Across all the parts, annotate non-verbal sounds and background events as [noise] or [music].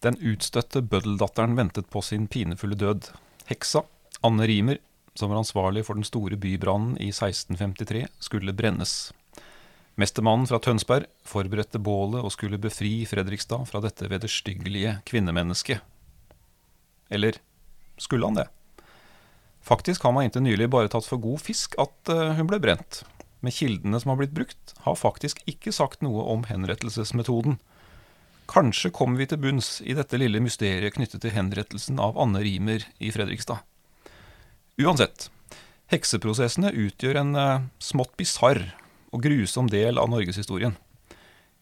Den utstøtte bøddeldatteren ventet på sin pinefulle død. Heksa, Anne Rimer, som var ansvarlig for den store bybrannen i 1653, skulle brennes. Mestermannen fra Tønsberg forberedte bålet og skulle befri Fredrikstad fra dette vederstyggelige kvinnemennesket. Eller skulle han det? Faktisk har man inntil nylig bare tatt for god fisk at eh, hun ble brent. Men kildene som har blitt brukt, har faktisk ikke sagt noe om henrettelsesmetoden. Kanskje kommer vi til bunns i dette lille mysteriet knyttet til henrettelsen av Anne Rimer i Fredrikstad. Uansett, hekseprosessene utgjør en eh, smått bisarr og grusom del av norgeshistorien.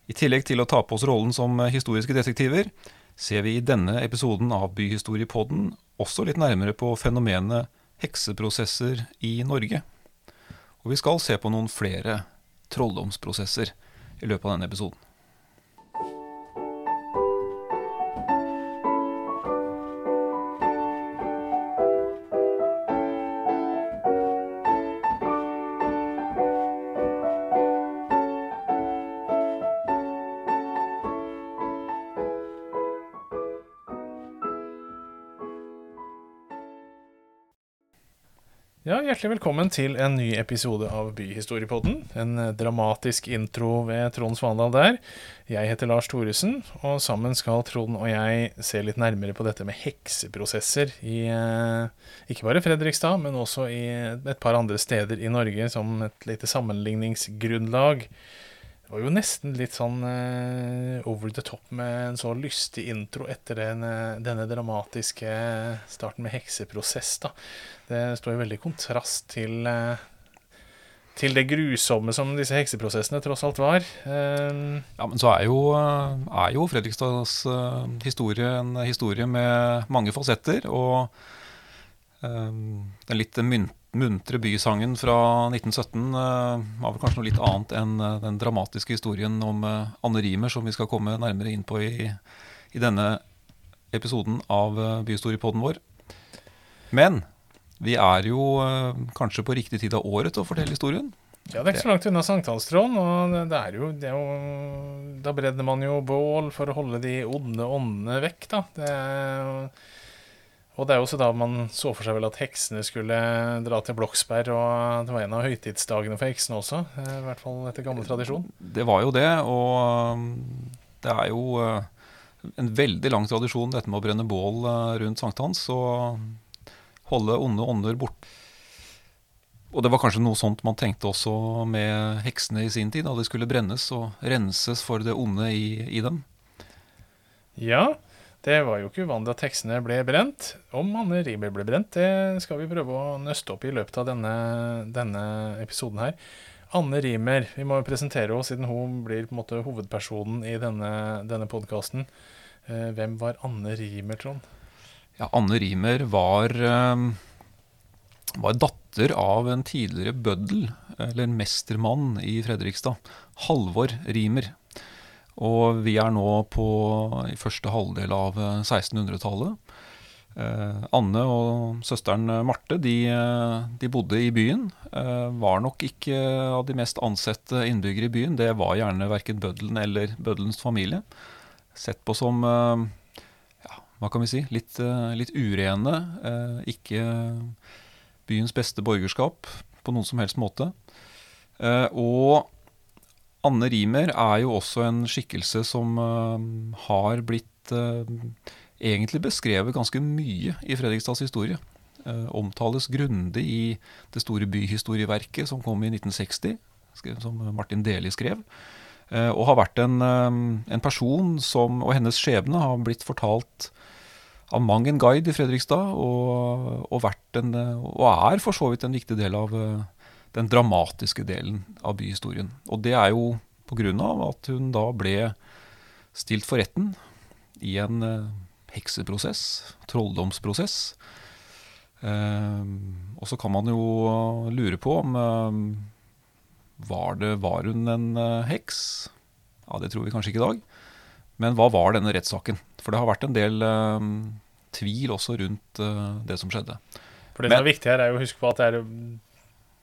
I tillegg til å ta på oss rollen som eh, historiske detektiver, ser vi i denne episoden av Byhistoriepodden også litt nærmere på fenomenet hekseprosesser i Norge. Og vi skal se på noen flere trolldomsprosesser i løpet av denne episoden. Hjertelig velkommen til en ny episode av Byhistoriepodden. En eh, dramatisk intro ved Trond Svandal der. Jeg heter Lars Thoresen, og sammen skal Trond og jeg se litt nærmere på dette med hekseprosesser i eh, ikke bare Fredrikstad, men også i et par andre steder i Norge som et lite sammenligningsgrunnlag. Det var jo nesten litt sånn uh, over the top med en så lystig intro etter den, uh, denne dramatiske starten med hekseprosess. da. Det står jo veldig i kontrast til, uh, til det grusomme som disse hekseprosessene tross alt var. ja, Men så er jo, er jo Fredrikstads historie en historie med mange fasetter. Og den litt mynt muntre bysangen fra 1917 uh, var vel kanskje noe litt annet enn uh, den dramatiske historien om uh, Anne Rimer, som vi skal komme nærmere inn på i, i denne episoden av Byhistoriepodden vår. Men vi er jo kanskje på riktig tid av året til å fortelle historien. Ja, det er ikke så langt unna sankthanstråden, og det er, jo, det er jo Da brenner man jo bål for å holde de onde åndene vekk, da. Det er jo og det er jo også da man så for seg vel at heksene skulle dra til Bloksberg, og det var en av høytidsdagene for heksene også, eh, i hvert fall etter gammel tradisjon. Det var jo det, og um, det er jo uh, en veldig lang tradisjon dette med å brenne bål uh, rundt sankthans og holde onde ånder bort. Og det var kanskje noe sånt man tenkte også med heksene i sin tid, da de skulle brennes og renses for det onde i, i dem. Ja, det var jo ikke uvanlig at tekstene ble brent. Om Anne Riiber ble brent, det skal vi prøve å nøste opp i løpet av denne, denne episoden her. Anne Rimer, vi må jo presentere henne siden hun blir på en måte hovedpersonen i denne, denne podkasten. Eh, hvem var Anne Rimer, Trond? Ja, Anne Rimer var, eh, var datter av en tidligere bøddel, eller mestermann i Fredrikstad. Halvor Rimer. Og vi er nå på i første halvdel av 1600-tallet. Eh, eh, Anne og søsteren Marte de, de, bodde i byen. Eh, var nok ikke av de mest ansette innbyggere i byen. Det var gjerne verken bøddelen eller bøddelens familie. Sett på som ja, hva kan vi si, litt, litt urene. Ikke byens beste borgerskap på noen som helst måte. Og Anne Rimer er jo også en skikkelse som uh, har blitt uh, egentlig beskrevet ganske mye i Fredrikstads historie. Uh, omtales grundig i det store byhistorieverket som kom i 1960, som Martin Deli skrev. og har vært en, en, person som, og hennes skjebne har blitt fortalt av mang en guide i Fredrikstad, og, og, en, og, er for så vidt en viktig del av den dramatiske delen av byhistorien. Og det er jo pga. at hun da ble stilt for retten i en uh, hekseprosess, trolldomsprosess. Uh, og så kan man jo lure på om uh, var, det, var hun en heks? Ja, Det tror vi kanskje ikke i dag. Men hva var denne rettssaken? For det har vært en del tvil også rundt det som skjedde. For Det som er viktig her, er jo å huske på at det er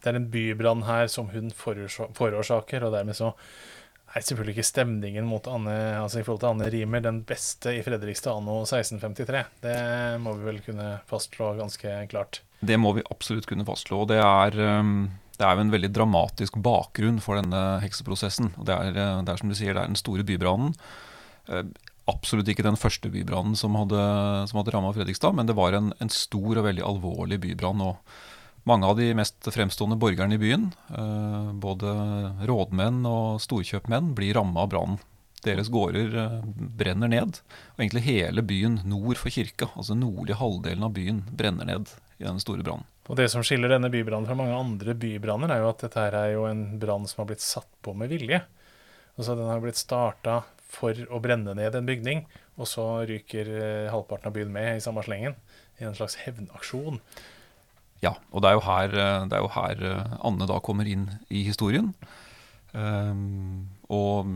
det er en bybrann her som hun forårsaker, og dermed så er selvfølgelig ikke stemningen Anne, altså i forhold til Anne Rimer den beste i Fredrikstad anno 1653. Det må vi vel kunne fastslå ganske klart. Det må vi absolutt kunne fastslå. og det er, det er jo en veldig dramatisk bakgrunn for denne hekseprosessen. Det er, det er som du sier, det er den store bybrannen. Eh, absolutt ikke den første bybrannen som hadde, som hadde ramma Fredrikstad, men det var en, en, stor og veldig alvorlig bybrann. og mange av de mest fremstående borgerne i byen, eh, både rådmenn og storkjøpmenn, blir ramma av brannen. Deres gårder eh, brenner ned. Og egentlig hele byen nord for kirka, altså nordlige halvdelen av byen, brenner ned i den store brannen. Og Det som skiller denne bybrannen fra mange andre bybranner, er jo at dette her er jo en brann som har blitt satt på med vilje. Altså Den har blitt starta for å brenne ned en bygning, og så ryker eh, halvparten av byen med i samme slengen. I en slags hevnaksjon. Ja, og det er, her, eh, er, jo her, eh, Anne da kommer inn i historien. Um, og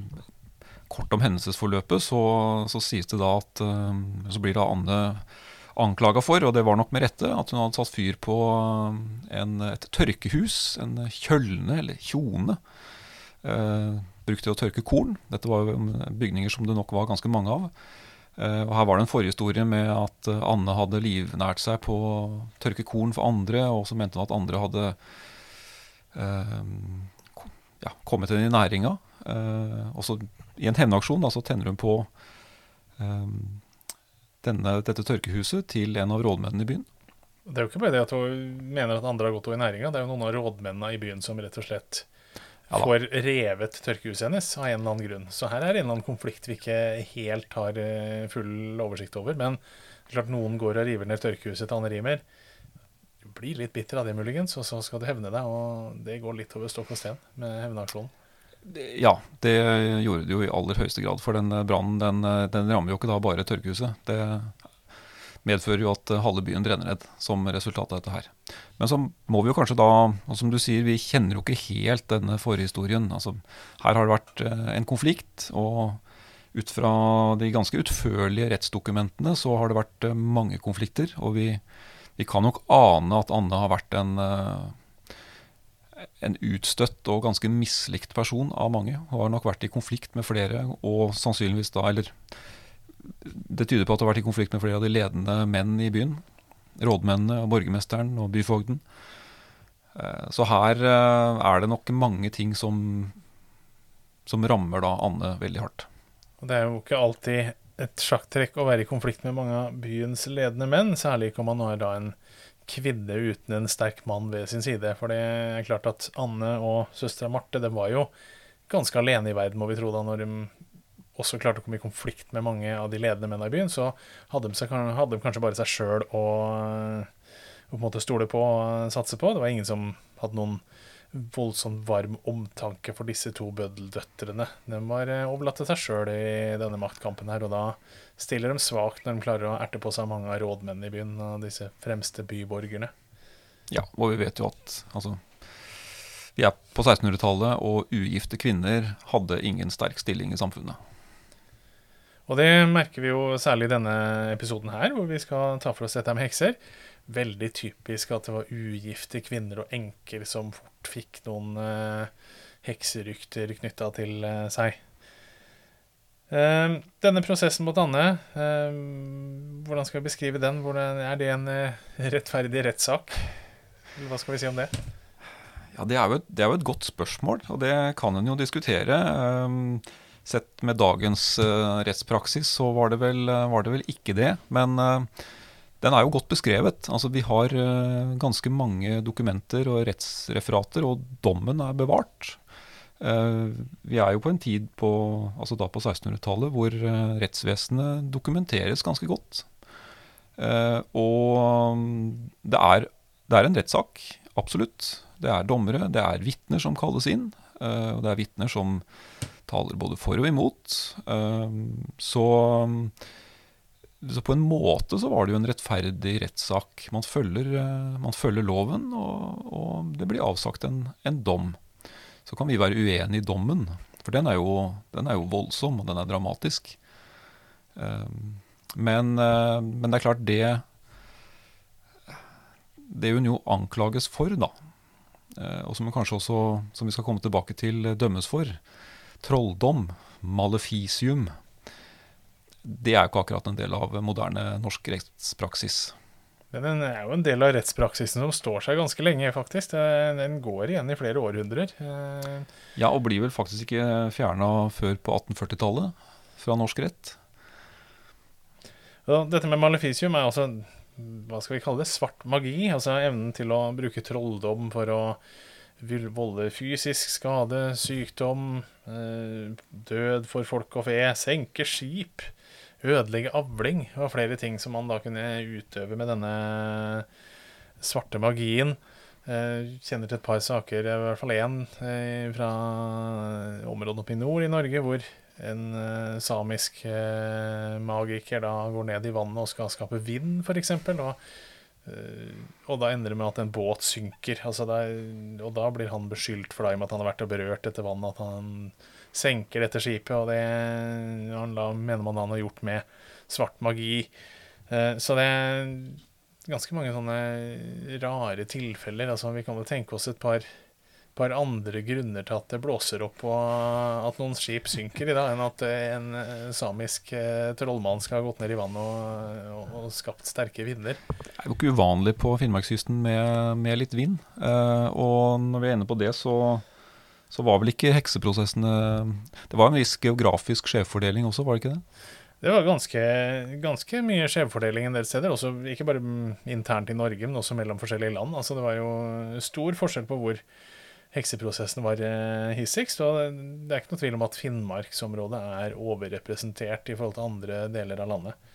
kort om hendelsesforløpet så, så, sies det da at um, Så blir da Anne anklaga for, og det var nok med rette, at hun hadde satt fyr på en, et tørkehus, en kjølne eller kjone. Uh, brukt å tørke korn. Dette var jo bygninger som det nok var ganske mange av. Eh, og Her var det en forhistorie med at eh, Anne hadde livnært seg på å tørke korn for andre, og så mente hun at andre hadde eh, ja, kommet henne i næringa. Eh, I en hevnaksjon tenner hun på eh, denne, dette tørkehuset til en av rådmennene i byen. Det er jo ikke bare det at hun mener at andre har gått henne i næringa, det er jo noen av rådmennene i byen som rett og slett ja, får revet tørkehuset hennes av en eller annen grunn. Så her er det en eller annen konflikt vi ikke helt har eh, full oversikt over. Men klart noen går og river ned tørkehuset til Anne Rimer. Du blir litt bitter av det, muligens, og så skal du hevne deg. Og det går litt over stokk og sten med hevnaksjonen. Ja, det gjorde det jo i aller høyeste grad. For den brannen den, den rammer jo ikke da bare tørkehuset. Det medfører jo at eh, halve byen brenner ned som resultat av dette her. Men så må vi jo kanskje da, og som du sier, vi kjenner jo ikke helt denne forhistorien. Altså, her har det vært eh, en konflikt, og ut fra de ganske utførlige rettsdokumentene så har det vært eh, mange konflikter. Og vi, vi kan nok ane at Anne har vært en, en utstøtt og ganske mislikt person av mange. Hun har nok vært i konflikt med flere, og sannsynligvis da, eller det tyder på at det har vært i konflikt med flere av de ledende menn i byen. Rådmennene, og borgermesteren og byfogden. Eh, så her eh, er det nok mange ting som, som rammer da Anne veldig hardt. Det er jo ikke alltid et sjakktrekk å være i konflikt med mange av byens ledende menn, særlig ikke om man har da en kvinne uten en sterk mann ved sin side. For det er klart at Anne og søstera Marte det var jo ganske alene i verden, må vi tro, da når de også klarte å komme i konflikt med mange av de ledende mennene i byen, så hadde de, seg, hadde de kanskje bare seg sjøl å, å på en måte stole på og satse på. Det var ingen som hadde noen voldsomt varm omtanke for disse to bøddeldøtrene. De var eh, overlatt til seg sjøl i denne maktkampen her, og da stiller de svakt når de klarer å erte på seg mange av rådmennene i byen og disse fremste byborgerne. Ja, og vi vet jo at altså, vi er på 1600-tallet, og ugifte kvinner hadde ingen sterk stilling i samfunnet. Og det merker vi jo særlig i denne episoden her, hvor vi skal ta for oss dette med hekser. Veldig typisk at det var ugifte kvinner og enker som fort fikk noen uh, hekserykter knytta til uh, seg. Uh, denne prosessen mot Anne, hvordan skal vi beskrive den? Hvordan, er det en rettferdig rettssak? Hva skal vi si om det? Ja, det er, et, det er, jo et, godt spørsmål, og det kan en jo diskutere. Sett med dagens uh, rettspraksis så var det, vel, uh, var det, vel, ikke det. Men uh, den er jo godt beskrevet. Altså Vi har ganske mange dokumenter og rettsreferater, og dommen er bevart. vi er jo på en tid på, altså da på 1600-tallet hvor rettsvesenet dokumenteres ganske godt. og det er, det er en rettssak, absolutt. Det er dommere, det er vitner som kalles inn. og det er vitner som taler både for og imot. Ehm, så, så, på en måte så var det jo en rettferdig rettssak. Man følger, eh, man følger loven, og, og, det blir avsagt en, en, dom. Så kan vi være uenige i dommen, for den er jo, den er jo voldsom, og den er dramatisk. Ehm, men, eh, men, det er klart, det Det hun jo anklages for, da, eh, og som hun kanskje også, som vi skal komme tilbake til, dømmes for, trolldom, maleficium, det er jo ikke akkurat en del av moderne norsk rettspraksis. Men den er jo en del av rettspraksisen som står seg ganske lenge, faktisk. Den går igjen i flere århundrer. Eh, ja, og blir vel faktisk ikke fjerna før på 1840-tallet fra norsk rett. Dette med maleficium er altså hva skal vi kalle det, svart magi. Altså evnen til å bruke trolldom for å volde fysisk skade, sykdom, eh, død for folk og fe, senke skip, ødelegge avling. og flere ting som man da kunne utøve med denne svarte magien. Jeg eh, kjenner til et par saker, i hvert fall én eh, fra området oppe i nord i Norge, hvor en samisk magiker da går ned i vannet og skal skape vind, f.eks. Og og da ender det med at en båt synker. Altså er, og da blir han beskyldt for da, at han har vært og berørt dette vannet, at han senker dette skipet. Og det han da mener man han har gjort med svart magi. Eh, så det er ganske mange sånne rare tilfeller. Altså vi kan jo tenke oss et par par andre grunner til at det blåser opp og at noen skip synker i dag, enn at en eh, samisk eh, trollmann skal ha gått ned i vannet og, og, og, skapt sterke vinder. Det er jo ikke uvanlig på Finnmarkskysten med, med, litt vind. Eh, og når vi er inne på det, så, så var vel ikke hekseprosessene Det var en viss geografisk skjevfordeling også, var det ikke det? Det var ganske, ganske mye skjevfordeling en del steder. Også, ikke bare internt i Norge, men også mellom forskjellige land. Altså, det var jo stor forskjell på hvor hekseprosessen var eh, hissigst. Og det er ikke noe tvil om at Finnmarksområdet er overrepresentert i forhold til andre deler av landet.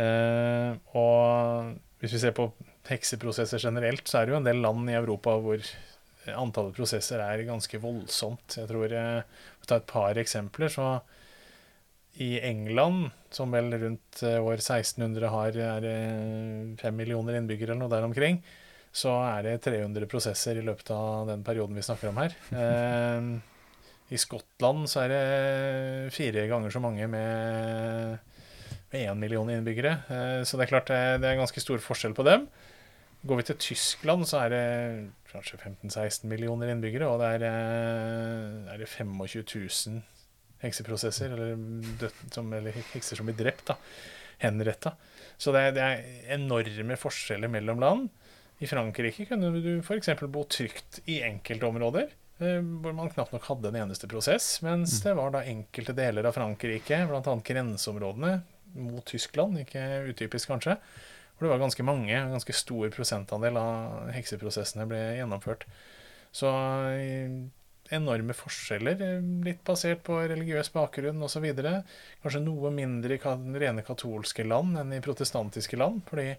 Eh, og hvis vi ser på hekseprosesser generelt, så er det jo en del land i Europa hvor antallet prosesser er ganske voldsomt. Jeg tror jeg vil ta et par eksempler. så i England, som vel rundt eh, år 1600 har fem millioner innbyggere eller noe der omkring, så er det 300 prosesser i løpet av den perioden vi snakker om her. Eh, I Skottland så er det fire ganger så mange med, én million innbyggere. Eh, så det er klart det, det er ganske stor forskjell på dem. Går vi til Tyskland, så er det kanskje 15-16 millioner innbyggere, og det er, eh, er det 25 000 hekseprosesser, eller, død, som, eller hekser som blir drept, da, henretta. Så det, det er enorme forskjeller mellom land. I Frankrike kunne du f.eks. bo trygt i enkeltområder, områder, hvor man knapt nok hadde en eneste prosess, mens mm. det var da enkelte deler av Frankrike, bl.a. grenseområdene mot Tyskland, ikke utypisk kanskje, hvor det var ganske mange, ganske stor prosentandel av hekseprosessene ble gjennomført. Så eh, enorme forskjeller, eh, litt basert på religiøs bakgrunn osv. Kanskje noe mindre i rene katolske land enn i protestantiske land. fordi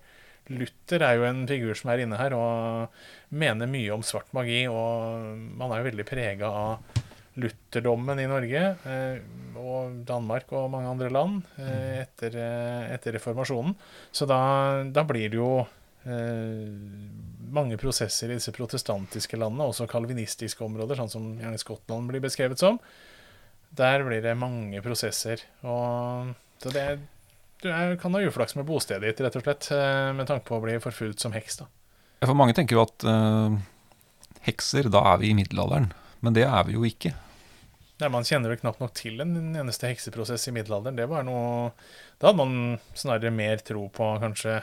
Luther er jo en figur som er inne her og mener mye om svart magi. Og man er jo veldig prega av lutherdommen i Norge eh, og Danmark og mange andre land eh, mm. etter, eh, etter, reformasjonen. Så da, da blir det jo mange prosesser i disse protestantiske landene, også kalvinistiske områder, sånn som Skottland blir beskrevet som. Der blir det mange prosesser. Og, så det, du kan ha uflaks med bostedet ditt, rett og slett, eh, med tanke på å bli forfulgt som heks. da. For mange tenker jo at uh, hekser, da er vi i middelalderen. Men det er vi jo ikke. Nei, Man kjenner vel knapt nok til en eneste hekseprosess i middelalderen. Det var noe, Da hadde man snarere mer tro på kanskje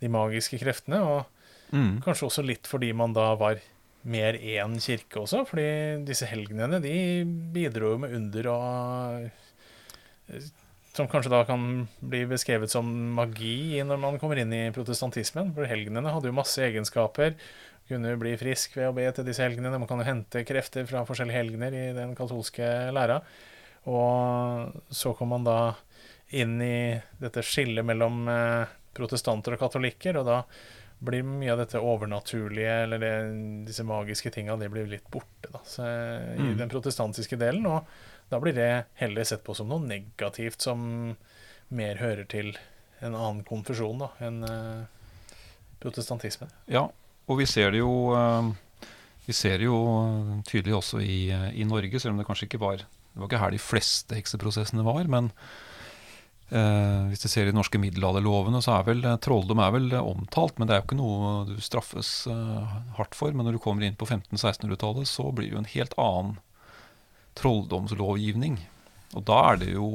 de magiske kreftene. Og mm. kanskje også litt fordi man da var mer én kirke også. Fordi disse helgenene de bidro med under og som kanskje da kan bli beskrevet som magi når man kommer inn i protestantismen. For helgenene hadde jo masse egenskaper. Kunne bli frisk ved å be til disse helgenene. Man kan jo hente krefter fra forskjellige helgener i den katolske læra. Og så kom man da inn i dette skillet mellom eh, protestanter og katolikker, og da blir mye av dette overnaturlige, eller det, disse magiske tinga, det blir litt borte da, så, i mm. den protestantiske delen. Og da blir det heller sett på som noe negativt som mer hører til en annen konfesjon da, enn uh, protestantismen. Ja, og vi ser det jo uh, Vi ser det jo tydelig også i, i, Norge, selv om det kanskje ikke var Det var ikke her de fleste hekseprosessene var. Men eh, hvis du ser i de norske middelalderlovene, så er vel trolldom er vel omtalt. Men det er jo ikke noe du straffes hardt for. Men når du kommer inn på 1500-1600-tallet, så blir det jo en helt annen trolldomslovgivning. Og da er det jo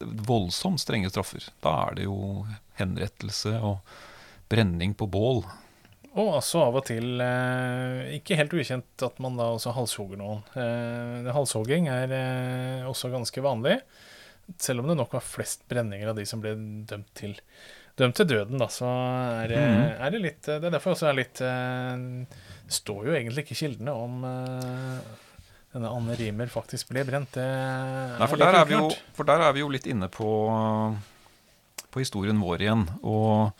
voldsomt strenge straffer. Da er det jo henrettelse og brenning på bål. Og altså av og til eh, ikke helt ukjent at man da også halshogger noen. Eh, halshogging er eh, også ganske vanlig, selv om det nok var flest brenninger av de som ble dømt til, dømt til døden, da, så er, det- Mhm. er det litt Det er derfor også er litt eh, Det står jo egentlig ikke kildene om eh, denne Anne Rimer faktisk ble brent. Det Nei, for der, er vi jo, for der er vi jo litt inne på, på historien vår igjen. Og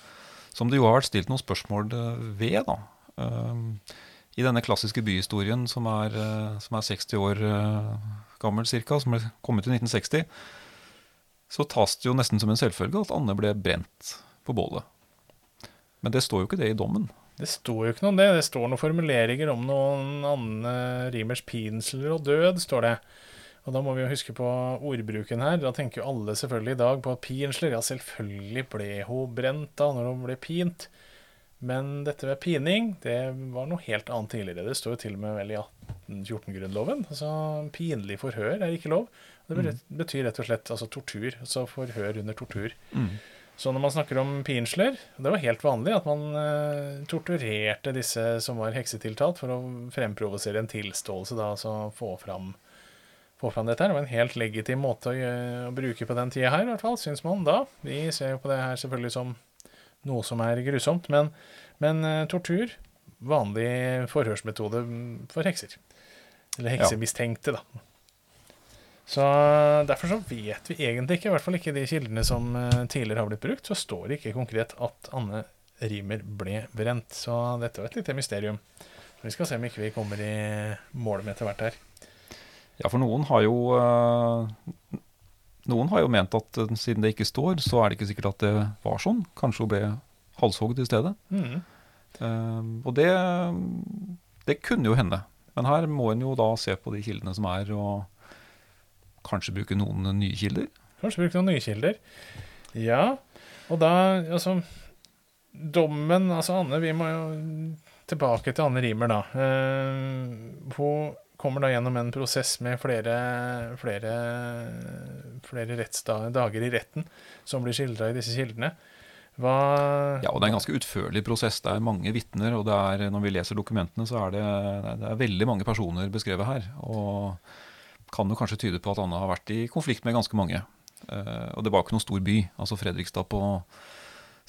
som det jo har vært stilt noen spørsmål eh, ved, da. Um, I denne klassiske byhistorien som er, eh, som er 60 år eh, gammel ca., som ble kommet i 1960, så tas det jo nesten som en selvfølge at Anne ble brent på bålet. Men det står jo ikke det i dommen. Det står jo ikke noe om det. Det står noen formuleringer om noen Anne Rimers pinsler og død, står det. Og da må vi jo huske på ordbruken her. Da tenker jo alle selvfølgelig i dag på pinsler. Ja, selvfølgelig ble hun brent da når hun ble pint. Men dette med pining, det var noe helt annet tidligere. Det står jo til og med vel i 1814-grunnloven. Altså pinlig forhør er ikke lov. Det betyr rett og slett altså tortur. Altså forhør under tortur. Så når man snakker om pinsler, det var helt vanlig at man eh, torturerte disse som var heksetiltalt, for å fremprovosere en tilståelse, da, altså få fram, få fram dette her. Det var en helt legitim måte å, å bruke på den tida her, i hvert fall, syns man da. Vi ser jo på det her selvfølgelig som noe som er grusomt, men, men eh, tortur, vanlig forhørsmetode for hekser. Eller heksemistenkte, da. Så Derfor så vet vi egentlig ikke, i hvert fall ikke de kildene som eh, tidligere har blitt brukt, så står det ikke konkret at Anne Rimer ble brent. Så dette var et lite mysterium. Vi skal se om ikke vi kommer i mål med etter hvert her. Ja, for noen har jo eh, Noen har jo ment at eh, siden det ikke står, så er det ikke sikkert at det var sånn. Kanskje hun ble halshogd i stedet. Mm. Og det, det kunne jo hende. Men her må en jo da se på de kildene som er, og kanskje bruke noen nye kilder. Kanskje bruke noen nye kilder. Ja, og da altså Dommen Altså, Anne, vi må jo tilbake til Anne Rimer, da. Uh, hun kommer da gjennom en prosess med flere, flere, flere rettsdager i retten, som blir skildra i disse kildene. Hva Ja, og det er en ganske utførlig prosess. Det er mange vitner, og det er, når vi leser dokumentene, så er det, det er veldig mange personer beskrevet her. Og kan jo kanskje tyde på at Anne har vært i konflikt med ganske mange. Uh, og det var ikke noen stor by. Altså Fredrikstad på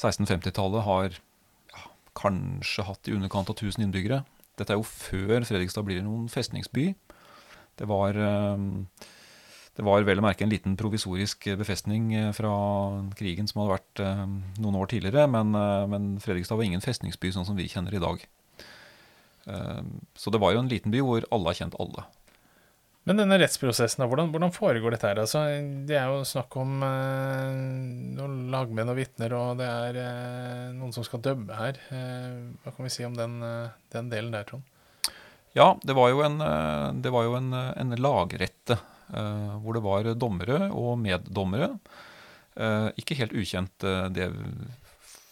1650-tallet har ja, kanskje hatt i underkant av 1000 innbyggere. Dette er jo før Fredrikstad blir noen festningsby. Det var, eh, det var vel å merke en liten provisorisk befestning eh, fra krigen som hadde vært noen år tidligere, men, men Fredrikstad var ingen festningsby sånn som vi kjenner i dag. Så det var jo en liten by hvor alle har kjent alle. Men denne rettsprosessen, hvordan, hvordan foregår dette her? Altså, det er jo snakk om eh, noen lagmenn og vitner, og det er eh, noen som skal dømme her. Eh, hva kan vi si om den, eh, den delen der, Trond? Ja, det var jo en, eh, var jo en, eh, en lagrette hvor det var dommere og meddommere. Ikke helt ukjent det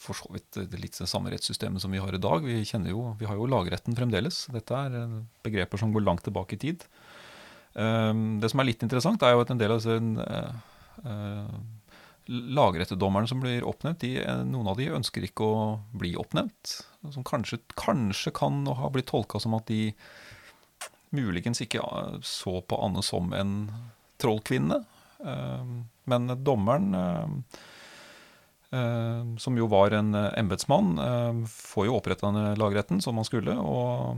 for så vidt det litt samme rettssystemet som vi har i dag. Vi, jo, vi har jo lagretten fremdeles. Dette er begreper som går langt tilbake i tid. Eh, det som er litt interessant, er jo at en del av disse eh, eh, lagrettedommerne som blir oppnevnt, de, eh, noen av de ønsker ikke å bli oppnevnt. Som kanskje, kanskje kan ha blitt tolka som at de muligens ikke så på Anne som en trollkvinne. Eh, Men dommeren, som jo var en embetsmann, får jo oppretta lagretten som han skulle. Og,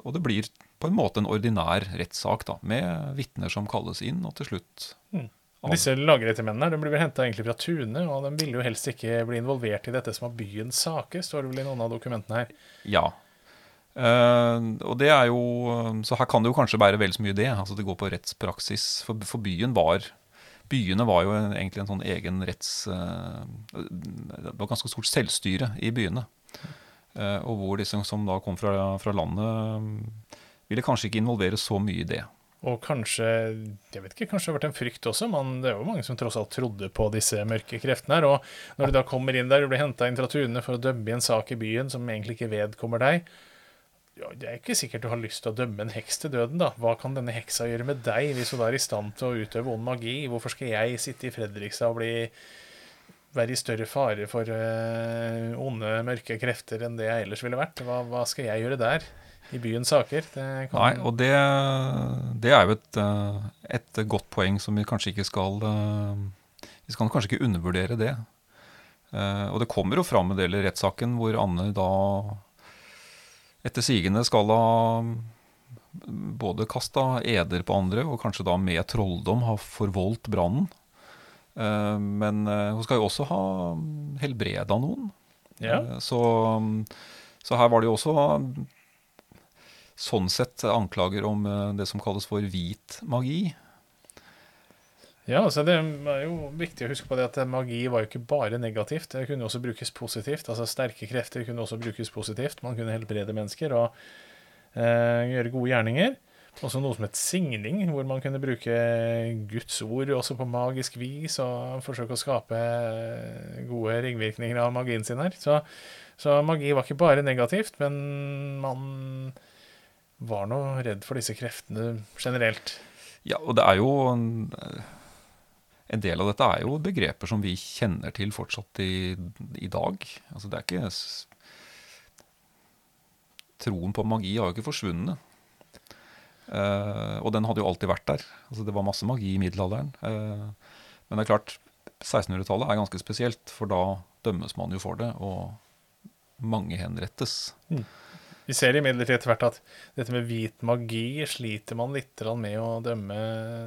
og det blir på en måte en ordinær rettssak, med vitner som kalles inn, og til slutt Mm. av- Disse lagrettemennene de blir vel henta fra Tune, og de ville jo helst ikke bli involvert i dette som var byens saker, står det vel i noen av dokumentene her. Ja. Uh, og det er jo Så her kan det jo kanskje bære vel så mye det. Altså det går på rettspraksis. For, for byen var Byene var jo en, egentlig en sånn egen retts... uh, det var ganske stort selvstyre i byene. Uh, og hvor disse som da kom fra, fra landet, ville kanskje ikke involvere så mye i det. Og kanskje jeg vet ikke, kanskje det har vært en frykt også, men det er jo mange som tross alt trodde på disse mørke kreftene her. Og når du da kommer inn der og blir henta inn fra tunene for å dømme i en sak i byen som egentlig ikke vedkommer deg, ja, Det er ikke sikkert du har lyst til å dømme en heks til døden, da. Hva kan denne heksa gjøre med deg, hvis hun er i stand til å utøve ond magi? Hvorfor skal jeg sitte i Fredrikstad og bli være i større fare for uh, onde, mørke krefter enn det jeg ellers ville vært? Hva, hva skal jeg gjøre der? I byens saker? Kan... Nei, og det, det, er jo et, eh, et, godt poeng som vi kanskje ikke skal uh, Vi skal kanskje ikke undervurdere det. Og det kommer jo fram en del i rettssaken hvor Anne da etter sigende skal ha både kasta eder på andre og kanskje da med trolldom ha forvoldt brannen. Eh, men eh, hun skal jo også ha helbreda noen. Ja. Eh, så, så, her var det jo også sånn sett anklager om det som kalles for hvit magi. Ja, altså Det er jo viktig å huske på det at magi var jo ikke bare negativt. Det kunne også brukes positivt. altså Sterke krefter kunne også brukes positivt. Man kunne helbrede mennesker og eh, gjøre gode gjerninger. Også noe som het signing, hvor man kunne bruke Guds ord også på magisk vis og forsøke å skape eh, gode ringvirkninger av magien sin her. Så, så magi var ikke bare negativt, men man var nå redd for disse kreftene generelt. Ja, og det er jo en del av dette er jo begreper som vi kjenner til fortsatt i, i dag. Altså det er ikke Troen på magi har jo ikke forsvunnet. Uh, og den hadde jo alltid vært der. Altså det var masse magi i middelalderen. Uh, men det er klart, 1600-tallet er ganske spesielt, for da dømmes man jo for det, og mange henrettes. Mm. Vi ser imidlertid etter hvert at dette med hvit magi sliter man litt med å dømme,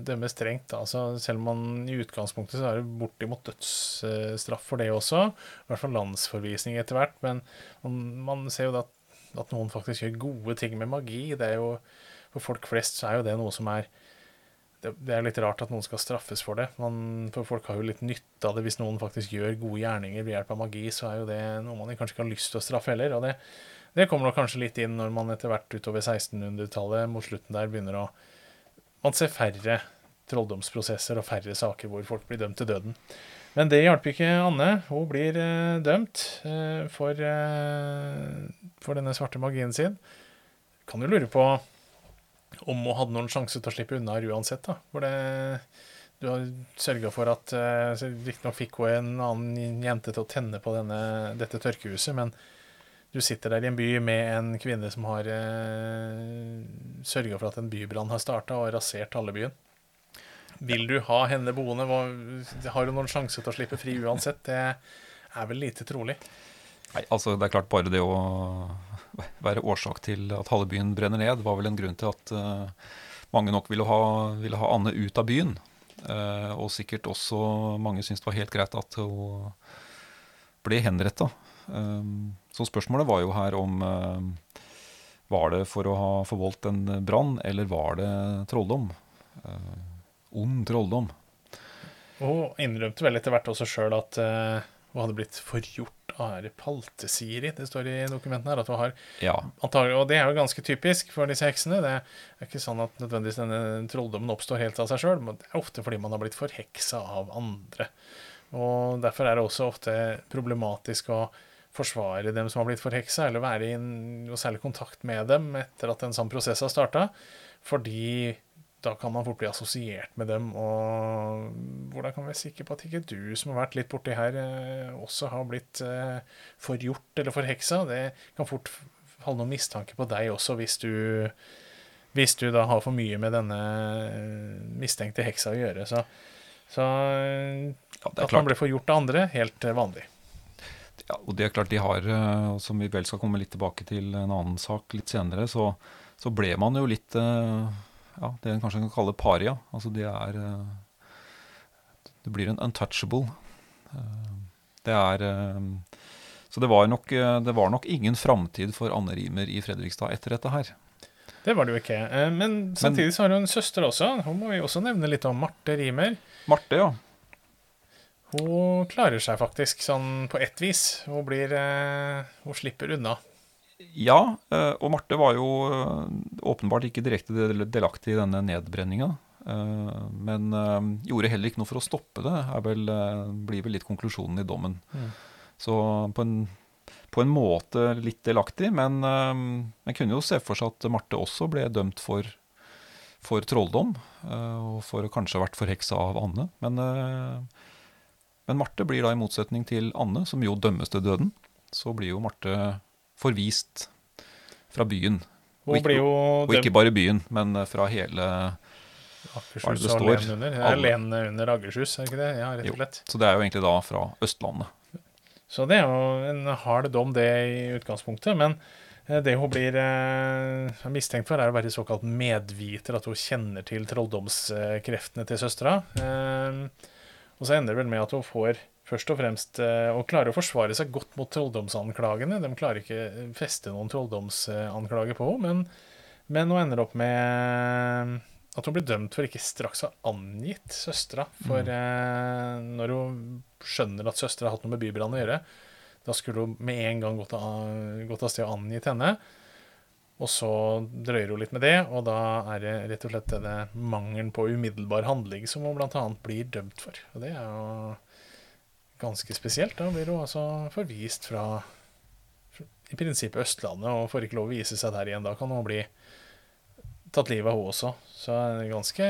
dømme strengt. Altså, selv om man i utgangspunktet så er det bortimot dødsstraff for det også. I hvert fall landsforvisning etter hvert. Men man, ser jo da at, at, noen faktisk gjør gode ting med magi. Det er jo, For folk flest så er jo det noe som er det, er litt rart at noen skal straffes for det. Man, for folk har jo litt nytte av det. Hvis noen faktisk gjør gode gjerninger ved hjelp av magi, så er jo det noe man kanskje ikke har lyst til å straffe heller. og det det kommer nok kanskje litt inn når man etter hvert utover 1600-tallet mot slutten der begynner å Man ser færre trolldomsprosesser og færre saker hvor folk blir dømt til døden. Men det hjalp ikke Anne. Hun blir eh, dømt eh, for, eh, for, denne svarte magien sin. Kan jo lure på om hun hadde noen sjanse til å slippe unna her uansett. da. Hvor det, du har sørga for at uh, Riktignok fikk hun en annen jente til å tenne på denne, dette tørkehuset, men du sitter der i en by med en kvinne som har uh, sørga for at en bybrann har starta og rasert halve byen. Vil du ha henne boende? Har hun noen sjanse til å slippe fri uansett? Det er vel lite trolig. Nei, altså det er klart Bare det å være årsak til at halve byen brenner ned, var vel en grunn til at uh, mange nok ville ha, ville ha, Anne ut av byen. Uh, og sikkert også mange syntes det var helt greit at hun ble henretta. Um, så spørsmålet var jo her om Var det for å ha forvoldt en brann, eller var det trolldom? Ond trolldom. Hun innrømte vel etter hvert også sjøl at uh, hun hadde blitt forgjort av paltesiri. Det står i dokumentene her. at hun har ja. antagelig, Og det er jo ganske typisk for disse heksene. Det er ikke sånn at nødvendigvis denne trolldommen oppstår helt av seg sjøl, men det er ofte fordi man har blitt forheksa av andre. Og Derfor er det også ofte problematisk å forsvare dem som har blitt forheksa, eller være i noe særlig kontakt med dem etter at en sånn prosess har starta. Fordi da kan man fort bli assosiert med dem, og hvordan kan vi være sikre på at ikke du som har vært litt borti her, eh, også har blitt eh, forgjort eller forheksa? Det kan fort falle noen mistanke på deg også, hvis du, hvis du da har for mye med denne eh, mistenkte heksa å gjøre. Så, så ja, at man blir forgjort av andre, helt vanlig. Ja, og det er klart de har, som vi vel skal komme litt tilbake til en annen sak litt senere, så, så ble man jo litt eh, ja, det en kanskje kan kalle paria. Altså det er eh, Det blir en untouchable. Det er Så det var nok, det var nok ingen framtid for Anne Rimer i Fredrikstad etter dette her. Det var det jo ikke. Men samtidig så har hun en søster også. Hun må vi også nevne litt om. Marte Rimer. Marte, ja. Hun klarer seg faktisk sånn på ett vis. Hun blir eh, Hun slipper unna. Ja, eh, og Marte var jo eh, åpenbart ikke direkte delaktig i denne nedbrenninga. Men gjorde heller ikke noe for å stoppe det, vel, blir vel litt konklusjonen i dommen. Mm. Så på en på en måte litt delaktig, men en kunne jo se for seg at Marte også ble dømt for, for trolldom. Og for å kanskje ha vært forheksa av Anne. Men, men Marte blir da, i motsetning til Anne, som jo dømmes til døden, så blir jo Marte forvist fra byen. Og, ikke, og ikke bare byen, men fra hele Akershus og Len under. Det er Len under Akershus, er ikke det? Ja, rett og slett. Jo, så det er jo egentlig da fra Østlandet. Så det er jo en hard dom, det i utgangspunktet. Men eh, det hun blir eh, mistenkt for, er å være såkalt medviter, at hun kjenner til trolldomskreftene til søstera. Eh, og så ender det vel med at hun får først og fremst og å klare å forsvare seg godt mot trolldomsanklagene. De klarer ikke feste noen trolldomsanklager på henne, men, men hun ender opp med at hun blir dømt for ikke straks å ha angitt søstera. For mm. eh, når hun skjønner at søstera har hatt noe med bybrannen å gjøre, da skulle hun med en gang gått av sted og angitt henne. Og så drøyer hun litt med det, og da er det rett og slett denne mangelen på umiddelbar handling som hun bl.a. blir dømt for. Og det er jo ganske spesielt. Da blir hun altså forvist fra i prinsippet Østlandet og får ikke lov å vise seg der igjen. Da kan hun bli tatt livet av hun også. Så det er ganske,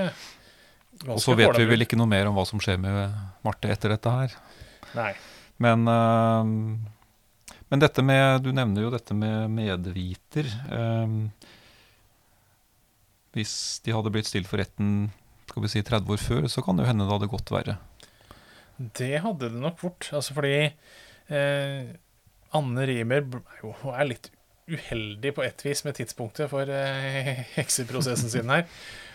ganske Og så vet vi vel ikke noe mer om hva som skjer med Marte etter dette her. Nei. Men, øh, men dette med Du nevner jo dette med medviter. Øh, hvis de hadde blitt stilt for retten skal vi si 30 år før, så kan det jo hende det hadde gått verre. Det hadde det nok fort. Altså fordi eh, Anne Rimer er jo er litt uheldig på ett vis med tidspunktet for eh, [laughs] hekseprosessen sin her.